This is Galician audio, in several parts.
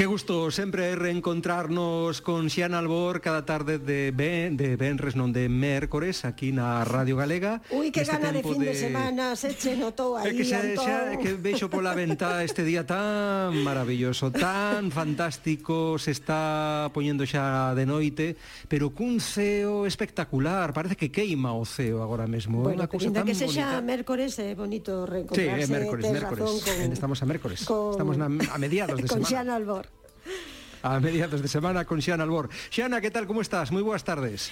Que gusto sempre reencontrarnos con Xiana Albor cada tarde de ben, de Benres, non de Mércores, aquí na Radio Galega. Ui, que gana de fin de, de semana, se che notou aí, que xa, xa, que veixo pola ventá este día tan maravilloso, tan fantástico, se está poñendo xa de noite, pero cun ceo espectacular, parece que queima o ceo agora mesmo. Bueno, unha cousa tan que se xa Mércores é bonito reencontrarse. Sí, é Mércores, Mércores. Con, estamos a Mércores. Con, estamos na, a mediados de con semana. Con Xiana Albor a mediados de semana con Xana Albor. Xana, que tal, como estás? Moi boas tardes.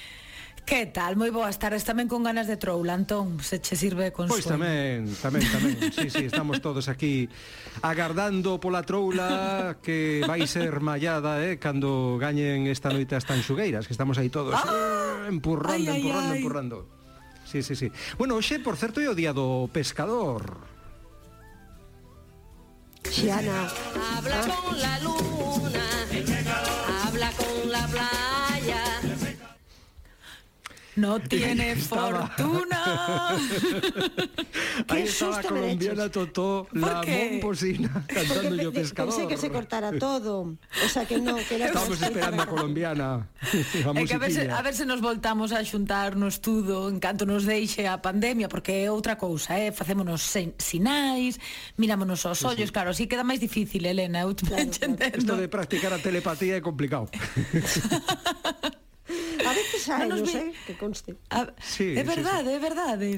Que tal? Moi boas tardes tamén con ganas de troula, Antón, se che sirve con Pois sueño. tamén, tamén, tamén. Sí, sí, estamos todos aquí agardando pola troula que vai ser mallada, eh, cando gañen esta noite as tanxugueiras, que estamos aí todos ¡Ah! eh, empurrando, ay, empurrando, ay, empurrando. Sí, sí, sí. Bueno, hoxe, por certo, é o día do pescador. Xiana. Habla con la luna, habla con la playa. no tiene fortuna. Ahí estaba colombiana Totó, la momposina, cantando yo pescador. Pensé que se cortara todo. O sea que no, que la Estamos esperando a colombiana. A, que a, ver se, a ver se nos voltamos a xuntar no estudo en canto nos deixe a pandemia, porque é outra cousa, eh? facémonos sen, sinais, mirámonos aos ollos, sí, sí. claro, así queda máis difícil, Elena, eu claro, claro. Isto de practicar a telepatía é complicado xa ah, non nos eh, que conste. A... Sí, é verdade, sí, sí. é verdade.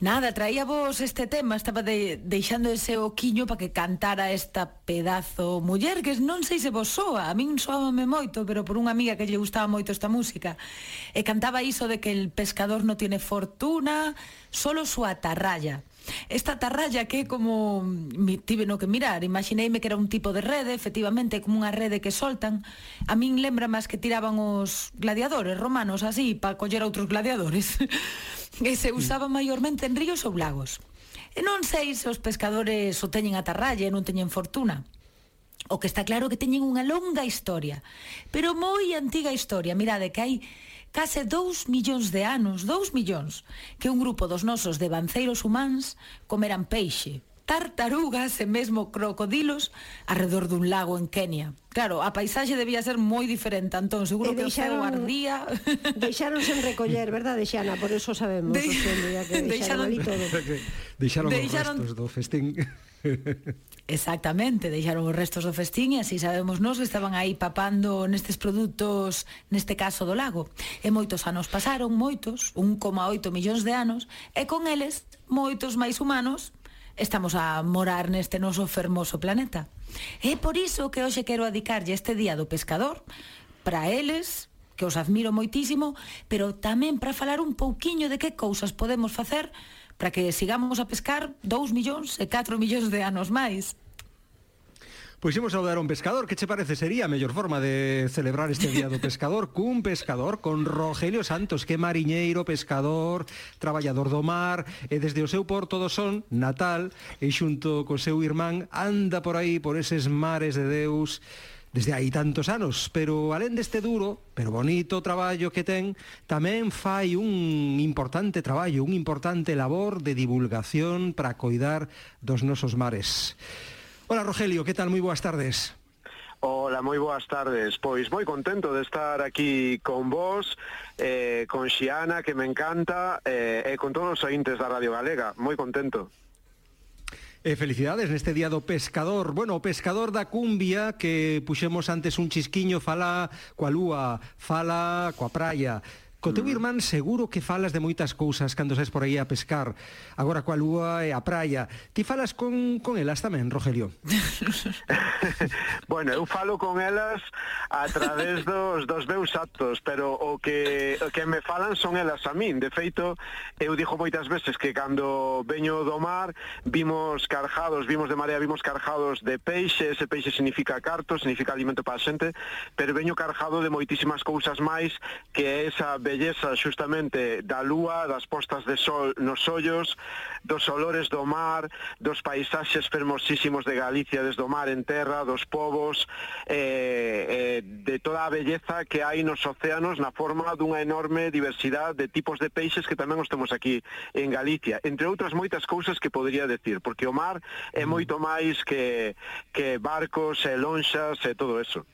Nada, traía vos este tema, estaba de, deixando ese oquiño para que cantara esta pedazo muller, que non sei se vos soa, a min soábame moito, pero por unha amiga que lle gustaba moito esta música. E cantaba iso de que el pescador non tiene fortuna, solo su atarraya. Esta tarralla que é como mm, tive no que mirar, imagineime que era un tipo de rede, efectivamente como unha rede que soltan. A min lembra máis que tiraban os gladiadores romanos así para coller outros gladiadores. e se usaba maiormente en ríos ou lagos. E non sei se os pescadores o teñen a tarralla e non teñen fortuna. O que está claro que teñen unha longa historia, pero moi antiga historia. Mirade que hai case 2 millóns de anos, 2 millóns, que un grupo dos nosos de banceiros humáns comeran peixe, tartarugas e mesmo crocodilos arredor dun lago en Kenia. Claro, a paisaxe debía ser moi diferente, entón, seguro e deixaron, que o ceo ardía... Deixaron sen recoller, verdade, Xana? Por eso sabemos. De... O sea, que deixaron, deixaron, todo. deixaron, deixaron os restos do festín. Exactamente, deixaron os restos do festín e así sabemos nós que estaban aí papando nestes produtos, neste caso do lago. E moitos anos pasaron, moitos, 1,8 millóns de anos, e con eles, moitos máis humanos, estamos a morar neste noso fermoso planeta. É por iso que hoxe quero adicarlle este día do pescador, para eles, que os admiro moitísimo, pero tamén para falar un pouquiño de que cousas podemos facer para que sigamos a pescar 2 millóns e 4 millóns de anos máis. Pois imos saudar a un pescador, que che parece sería a mellor forma de celebrar este día do pescador cun pescador con Rogelio Santos, que mariñeiro, pescador, traballador do mar, e desde o seu porto do Son, Natal, e xunto co seu irmán anda por aí por eses mares de Deus desde hai tantos anos, pero alén deste duro, pero bonito traballo que ten, tamén fai un importante traballo, un importante labor de divulgación para coidar dos nosos mares. Hola Rogelio, que tal? Moi boas tardes. Ola, moi boas tardes. Pois moi contento de estar aquí con vos, eh, con Xiana, que me encanta, eh, e con todos os ointes da Radio Galega. Moi contento. E felicidades neste día do pescador. Bueno, o pescador da cumbia que puxemos antes un chisquiño fala coa lúa, fala coa praia, Co teu mm. irmán seguro que falas de moitas cousas cando saes por aí a pescar, agora coa lúa e a praia. Ti falas con, con elas tamén, Rogelio? bueno, eu falo con elas a través dos, dos meus actos, pero o que, o que me falan son elas a min. De feito, eu dixo moitas veces que cando veño do mar, vimos carjados, vimos de marea, vimos carjados de peixe, ese peixe significa carto, significa alimento para a xente, pero veño carjado de moitísimas cousas máis que esa belleza belleza xustamente da lúa, das postas de sol nos ollos, dos olores do mar, dos paisaxes fermosísimos de Galicia desde o mar en terra, dos povos, eh, eh, de toda a belleza que hai nos océanos na forma dunha enorme diversidade de tipos de peixes que tamén os temos aquí en Galicia, entre outras moitas cousas que podría decir, porque o mar é mm. moito máis que, que barcos e lonxas e todo eso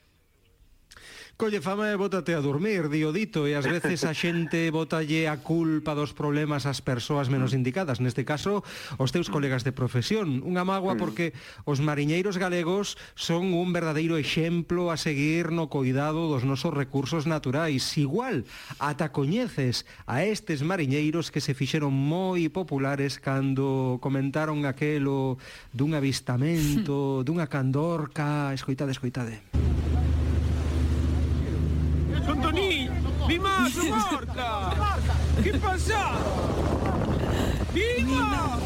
colle fama e bótate a dormir, dio dito, e ás veces a xente botalle a culpa dos problemas ás persoas menos indicadas, neste caso, os teus colegas de profesión. Unha mágoa mm. porque os mariñeiros galegos son un verdadeiro exemplo a seguir no cuidado dos nosos recursos naturais. Igual, ata coñeces a estes mariñeiros que se fixeron moi populares cando comentaron aquelo dun avistamento, dunha candorca, escoitade, escoitade. Dima, sono porca! morta! Che passato? Dima!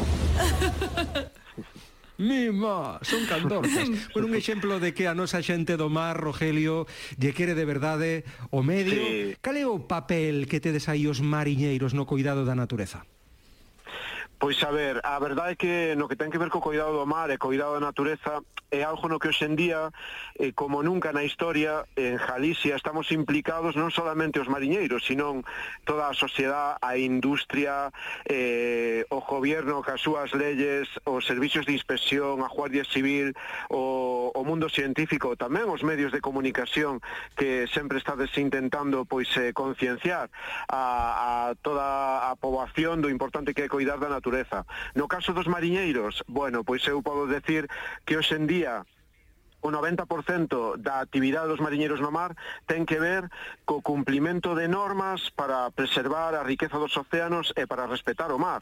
Mima, son candorcas. Con un exemplo de que a nosa xente do mar, Rogelio, lle quere de verdade o medio. Sí. Cal é o papel que tedes aí os mariñeiros no cuidado da natureza? Pois a ver, a verdade é que no que ten que ver co cuidado do mar e cuidado da natureza é algo no que hoxendía, eh, como nunca na historia, en Galicia estamos implicados non solamente os mariñeiros, sino toda a sociedade, a industria, eh, o gobierno, as súas leyes, os servicios de inspección, a Guardia Civil, o, o mundo científico, tamén os medios de comunicación que sempre estades intentando pois eh, concienciar a, a toda a poboación do importante que é cuidar da natureza natureza. No caso dos mariñeiros, bueno, pois eu podo decir que hoxe en día o 90% da actividade dos mariñeiros no mar ten que ver co cumplimento de normas para preservar a riqueza dos océanos e para respetar o mar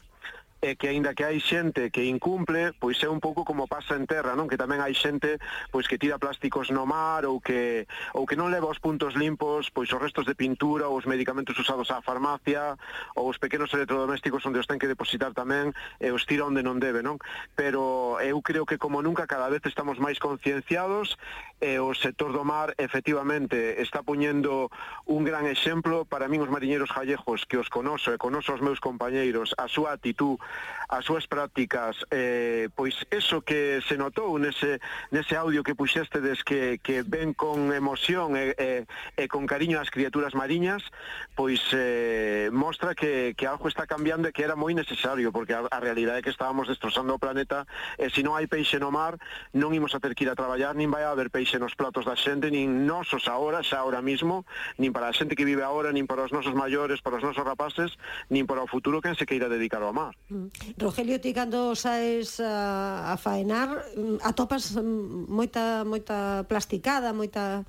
e que aínda que hai xente que incumple, pois é un pouco como pasa en terra, non? Que tamén hai xente pois que tira plásticos no mar ou que ou que non leva os puntos limpos, pois os restos de pintura ou os medicamentos usados á farmacia ou os pequenos electrodomésticos onde os ten que depositar tamén e os tira onde non debe, non? Pero eu creo que como nunca cada vez estamos máis concienciados e o sector do mar efectivamente está poñendo un gran exemplo para min os mariñeiros gallejos que os conoso e conoso os meus compañeiros a súa actitud as súas prácticas eh, pois eso que se notou nese, nese audio que puxestedes que, que ven con emoción e, e, e con cariño ás criaturas mariñas pois eh, mostra que, que algo está cambiando e que era moi necesario porque a, a realidade é que estábamos destrozando o planeta e se non hai peixe no mar non imos a ter que ir a traballar nin vai a haber peixe nos platos da xente nin nosos ahora, xa ahora mismo nin para a xente que vive ahora, nin para os nosos maiores, para os nosos rapaces nin para o futuro que se queira dedicar ao mar mm. Rogelio, ti cando saes a, a faenar mm, atopas mm, moita moita plasticada, moita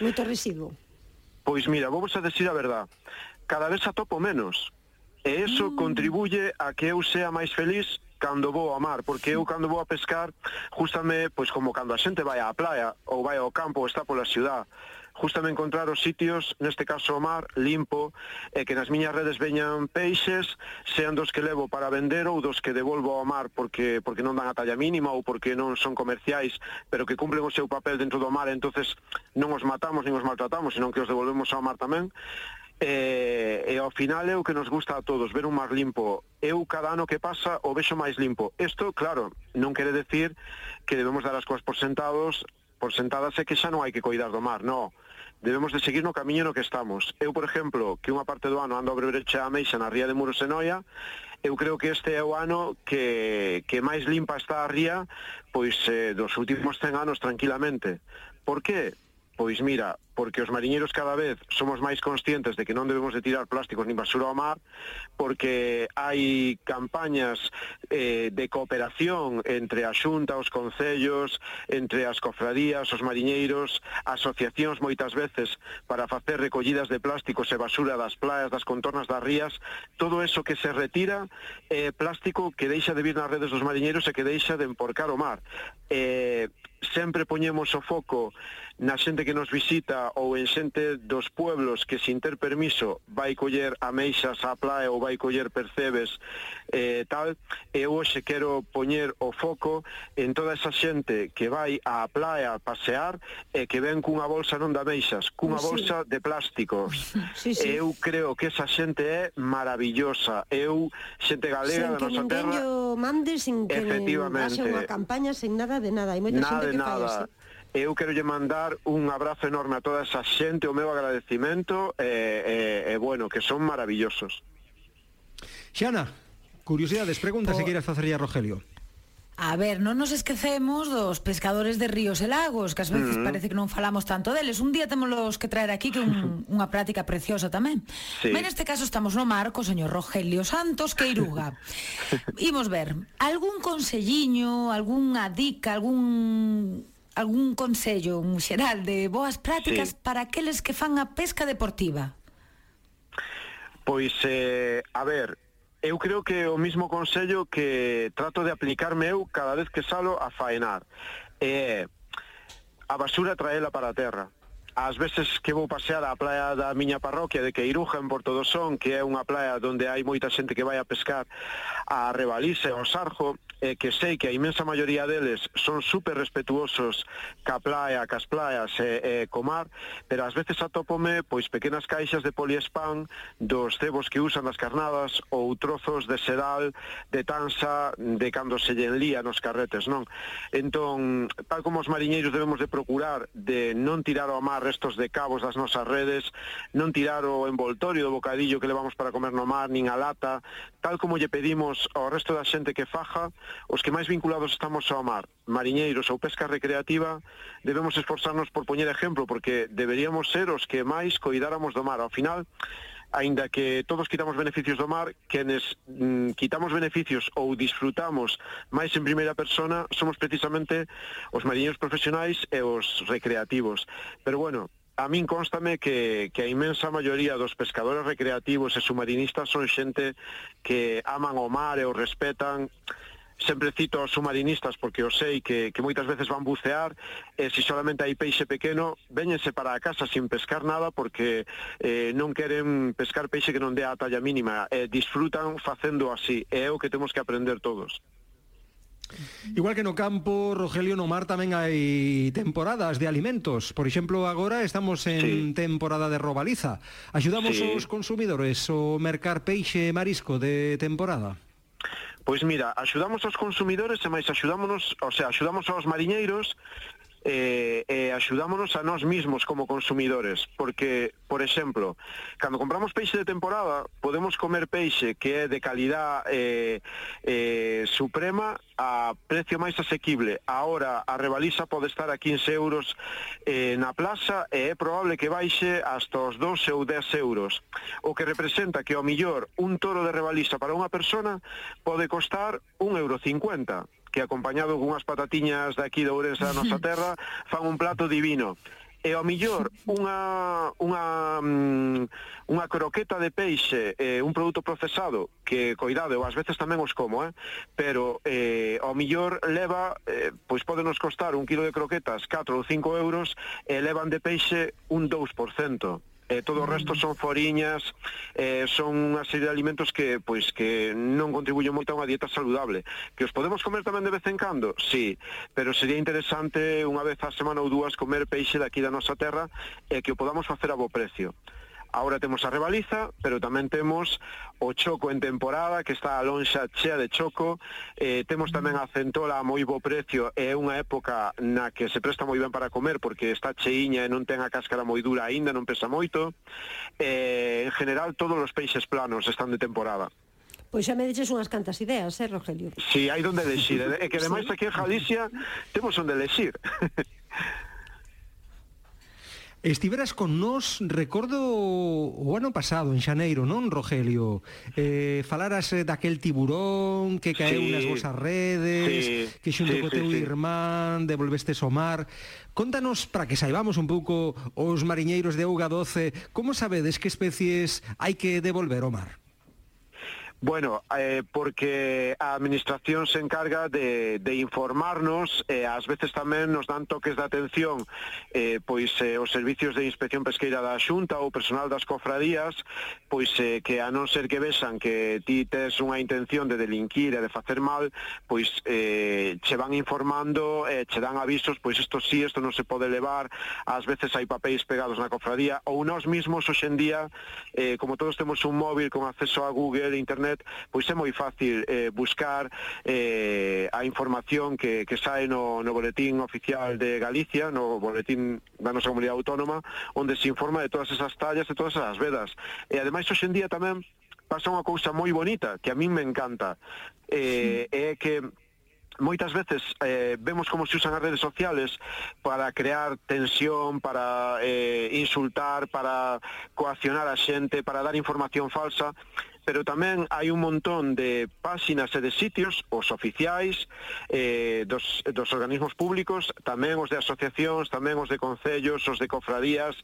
moito residuo. Pois mira, vou vos a decir a verdad. Cada vez atopo menos. E eso mm. contribuye a que eu sea máis feliz cando vou ao mar, porque eu cando vou a pescar, justame, pois como cando a xente vai á playa ou vai ao campo ou está pola ciudad, justame encontrar os sitios, neste caso o mar, limpo, e que nas miñas redes veñan peixes, sean dos que levo para vender ou dos que devolvo ao mar porque porque non dan a talla mínima ou porque non son comerciais, pero que cumplen o seu papel dentro do mar, entonces non os matamos nin os maltratamos, senón que os devolvemos ao mar tamén e, e ao final é o que nos gusta a todos, ver un mar limpo. Eu cada ano que pasa o vexo máis limpo. Isto, claro, non quere decir que debemos dar as cousas por sentados por sentadas é que xa non hai que coidar do mar, non. Debemos de seguir no camiño no que estamos. Eu, por exemplo, que unha parte do ano ando a brecha a Meixa na ría de Muros e Noia, eu creo que este é o ano que, que máis limpa está a ría pois eh, dos últimos 100 anos tranquilamente. Por que? Pois mira, porque os mariñeiros cada vez somos máis conscientes de que non debemos de tirar plásticos nin basura ao mar, porque hai campañas eh, de cooperación entre a xunta, os concellos, entre as cofradías, os mariñeiros, asociacións moitas veces para facer recollidas de plásticos e basura das playas, das contornas das rías, todo eso que se retira é eh, plástico que deixa de vir nas redes dos mariñeiros e que deixa de emporcar o mar. Eh, sempre poñemos o foco na xente que nos visita ou en xente dos pueblos que sin ter permiso vai coller ameixas á praia ou vai coller percebes eh, tal, eu hoxe quero poñer o foco en toda esa xente que vai á praia a pasear e que ven cunha bolsa non de ameixas, cunha sí. bolsa de plásticos. Sí, sí. Eu creo que esa xente é maravillosa. Eu, xente galega sen da nosa terra... Sen que ninguén mande, sin que efectivamente, haxe unha campaña, sen nada de nada. Hai moita nada xente que nada. fai así eu quero lle mandar un abrazo enorme a toda esa xente, o meu agradecimento, e, e, e bueno, que son maravillosos. Xana, curiosidades, preguntas Por... se queiras facerlle a Rogelio. A ver, non nos esquecemos dos pescadores de ríos e lagos, que ás veces uh -huh. parece que non falamos tanto deles. Un día temos que traer aquí que un, unha práctica preciosa tamén. Sí. Mas neste caso estamos no mar co señor Rogelio Santos Queiruga. Imos ver, algún conselliño, algunha dica, algún algún consello un xeral de boas prácticas sí. para aqueles que fan a pesca deportiva? Pois, eh, a ver, eu creo que o mismo consello que trato de aplicarme eu cada vez que salo a faenar. É eh, a basura traela para a terra. As veces que vou pasear á praia da miña parroquia de Queiruja en Porto do Son, que é unha praia onde hai moita xente que vai a pescar a rebalice ao Sarjo, e que sei que a imensa maioría deles son super respetuosos ca praia, cas praias e, e comar, pero ás veces atópome pois pequenas caixas de poliespan dos cebos que usan nas carnadas ou trozos de sedal, de tansa, de cando se llenlía nos carretes, non? Entón, tal como os mariñeiros debemos de procurar de non tirar ao mar restos de cabos das nosas redes, non tirar o envoltorio do bocadillo que levamos para comer no mar, nin a lata, tal como lle pedimos ao resto da xente que faja, os que máis vinculados estamos ao mar, mariñeiros ou pesca recreativa, debemos esforzarnos por poñer exemplo, porque deberíamos ser os que máis coidáramos do mar. Ao final, aínda que todos quitamos beneficios do mar, quenes mm, quitamos beneficios ou disfrutamos máis en primeira persona somos precisamente os mariñeiros profesionais e os recreativos. Pero bueno, a min constame que, que a inmensa maioría dos pescadores recreativos e submarinistas son xente que aman o mar e o respetan sempre cito aos submarinistas porque eu sei que, que moitas veces van bucear e se solamente hai peixe pequeno véñense para a casa sin pescar nada porque eh, non queren pescar peixe que non dé a talla mínima eh, disfrutan facendo así é o que temos que aprender todos Igual que no campo, Rogelio, no mar tamén hai temporadas de alimentos. Por exemplo, agora estamos en sí. temporada de robaliza. Axudamos sí. os consumidores o mercar peixe e marisco de temporada? Pois mira, axudamos aos consumidores e máis axudámonos, o sea, axudamos aos mariñeiros eh, eh, axudámonos a nós mismos como consumidores, porque, por exemplo, cando compramos peixe de temporada, podemos comer peixe que é de calidad eh, eh, suprema a precio máis asequible. Ahora a rebaliza pode estar a 15 euros eh, na plaza e é probable que baixe hasta os 12 ou 10 euros, o que representa que ao millor un toro de rebaliza para unha persona pode costar 1,50 euro que acompañado cunhas patatiñas daqui de Ourense da nosa terra, fan un plato divino e ao millor unha unha mm, unha croqueta de peixe, eh, un produto procesado que coidado, ou ás veces tamén os como, eh, pero eh, ao millor leva, eh, pois podenos costar un kilo de croquetas 4 ou 5 euros e levan de peixe un 2% eh, todo o resto son foriñas, eh, son unha serie de alimentos que pois que non contribuyen moito a unha dieta saludable. Que os podemos comer tamén de vez en cando? Sí, pero sería interesante unha vez a semana ou dúas comer peixe daqui da nosa terra e eh, que o podamos facer a bo precio. Ahora temos a rebaliza, pero tamén temos o choco en temporada, que está a lonxa chea de choco. Eh, temos tamén a centola a moi bo precio, é unha época na que se presta moi ben para comer, porque está cheiña e non ten a cáscara moi dura aínda, non pesa moito. Eh, en general, todos os peixes planos están de temporada. Pois xa me deches unhas cantas ideas, eh, Rogelio? Si, sí, hai donde elexir. Eh? É que ademais aquí en Galicia temos onde elexir. Estiveras con nós, recordo o ano pasado, en Xaneiro, non, Rogelio? Eh, falaras eh, daquel tiburón que caeu sí, nas vosas redes, sí, que xunto sí, co teu sí, irmán devolvestes o mar. Contanos, para que saibamos un pouco os mariñeiros de Auga 12, como sabedes que especies hai que devolver o mar? Bueno, eh, porque a administración se encarga de, de informarnos, eh, ás veces tamén nos dan toques de atención eh, pois eh, os servicios de inspección pesqueira da Xunta ou personal das cofradías, pois eh, que a non ser que vexan que ti tes unha intención de delinquir e de facer mal, pois eh, che van informando, eh, che dan avisos, pois isto sí, isto non se pode levar, ás veces hai papéis pegados na cofradía, ou nós mismos hoxendía, eh, como todos temos un móvil con acceso a Google, Internet, internet, pois é moi fácil eh, buscar eh, a información que, que sae no, no boletín oficial de Galicia, no boletín da nosa comunidade autónoma, onde se informa de todas esas tallas e todas esas vedas. E ademais, hoxendía tamén pasa unha cousa moi bonita, que a min me encanta, eh, sí. é que moitas veces eh, vemos como se usan as redes sociales para crear tensión, para eh, insultar, para coaccionar a xente, para dar información falsa, pero tamén hai un montón de páxinas e de sitios, os oficiais, eh, dos, dos organismos públicos, tamén os de asociacións, tamén os de concellos, os de cofradías,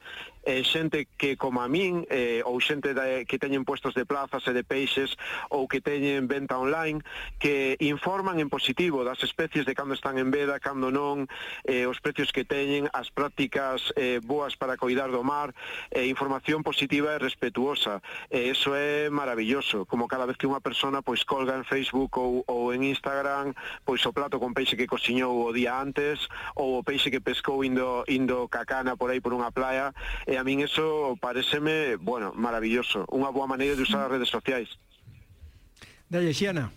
eh, xente que como a min, eh, ou xente de, que teñen puestos de plazas e de peixes, ou que teñen venta online, que informan en positivo das especies de cando están en veda, cando non, eh, os precios que teñen, as prácticas eh, boas para coidar do mar, eh, información positiva e respetuosa. Eh, eso é maravilloso maravilloso, como cada vez que unha persona pois colga en Facebook ou, ou en Instagram pois o plato con peixe que cociñou o día antes ou o peixe que pescou indo, indo cacana por aí por unha playa e a min eso pareceme, bueno, maravilloso, unha boa maneira de usar as redes sociais. Dalle, Xiana.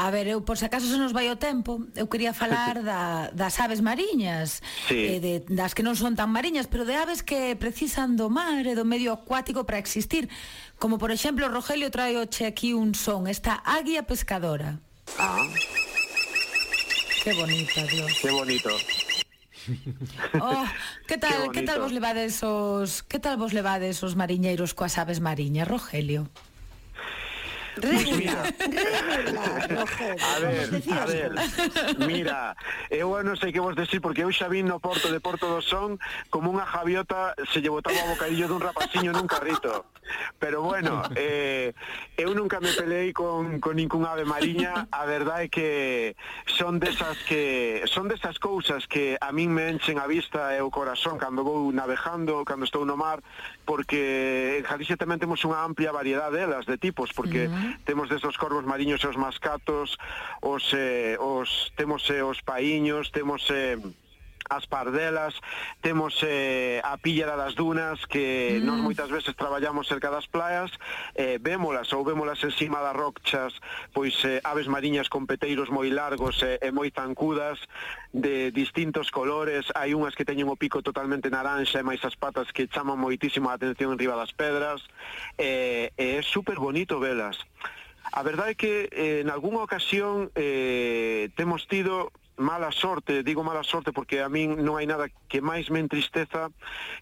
A ver, eu por se acaso se nos vai o tempo, eu quería falar da, das aves mariñas, sí. eh, de, das que non son tan mariñas, pero de aves que precisan do mar e do medio acuático para existir. Como por exemplo, Rogelio trae traioche aquí un son, esta águia pescadora. Ah. Que bonita, Dios. Que bonito. Oh, que tal, que tal vos levades os, que tal vos levades os mariñeiros coas aves mariñas, Rogelio? Regula, regula, no A ver, a ver, mira, eu non sei que vos decir porque eu xa vin no Porto de Porto do Son como unha javiota se lle botaba o bocadillo dun rapaciño nun carrito. Pero bueno, eh, eu nunca me peleei con, con ningún ave mariña, a verdade é que son desas que son desas cousas que a min me enchen a vista e o corazón cando vou navegando, cando estou no mar, porque en Galicia tamén temos unha amplia variedade eh, delas de tipos, porque uh -huh. temos desos corvos mariños e os mascatos, os eh, os temos eh, os paíños, temos eh, as pardelas, temos eh, a píllera das dunas que mm. nós moitas veces traballamos cerca das playas, eh, vémolas ou vémolas encima das rochas, pois eh, aves mariñas con peteiros moi largos eh, e moi zancudas de distintos colores, hai unhas que teñen o pico totalmente naranxa e máis as patas que chaman moitísimo a atención en riba das pedras, eh, e é super bonito velas. A verdade é que eh, en algunha ocasión eh, temos tido mala sorte, digo mala sorte porque a min non hai nada que máis me entristeza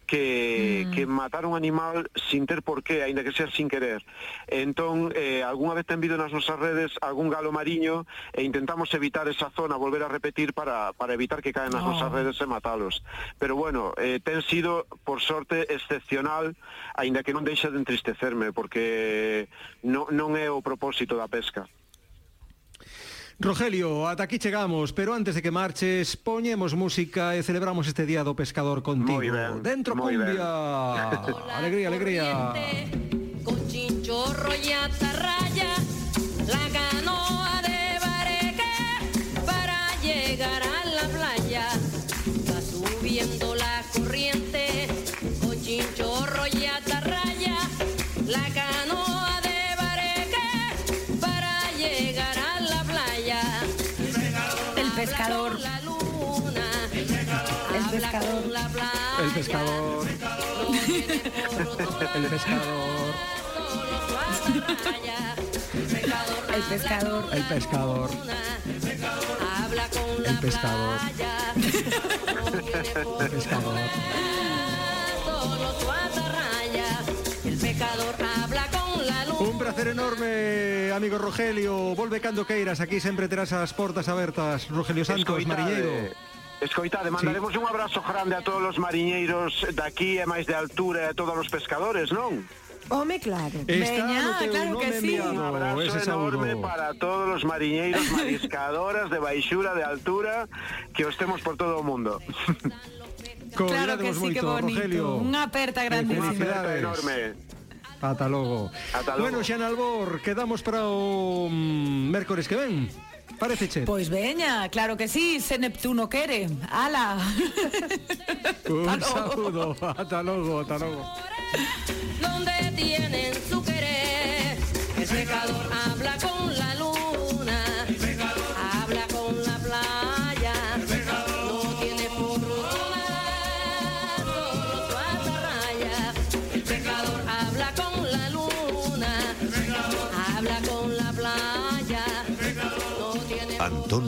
que, mm. que matar un animal sin ter porqué, aínda que sea sin querer. Entón, eh, algunha vez ten vido nas nosas redes algún galo mariño e intentamos evitar esa zona, volver a repetir para, para evitar que caen nas oh. nosas redes e matalos. Pero bueno, eh, ten sido, por sorte, excepcional, aínda que non deixa de entristecerme, porque non, non é o propósito da pesca. Rogelio, ata aquí chegamos, pero antes de que marches, poñemos música e celebramos este día do pescador contigo. Dentro cumbia. alegría, alegría. Con chinchorro y pescador, el pescador, El pescador. el pescador. Habla con la El pescador. El pescador. El pecador habla con la luz. Un placer enorme, amigo Rogelio. Volve cando queiras, aquí sempre terás as portas abertas. Rogelio Santos, Escoitade, mariñeiro. Escoitade, mandaremos sí. un abrazo grande a todos os mariñeiros daqui e máis de altura e a todos os pescadores, non? Home, claro. Está Veñá, claro que sí. Un abrazo Ese enorme saludo. para todos os mariñeiros, mariscadoras de baixura, de altura, que os temos por todo o mundo. claro que sí, moito, que bonito. Rogelio. Unha aperta eh, grandísima. Unha aperta enorme. Ata logo. Ata logo. Bueno, Xan Albor, quedamos para o mm, mércores que ven. Pareceche? Pois veña, claro que sí, se Neptuno quere. Ala. Un Hasta saludo. Ata logo, ata logo. donde tienen su querer. El pecador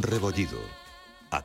pan rebollido.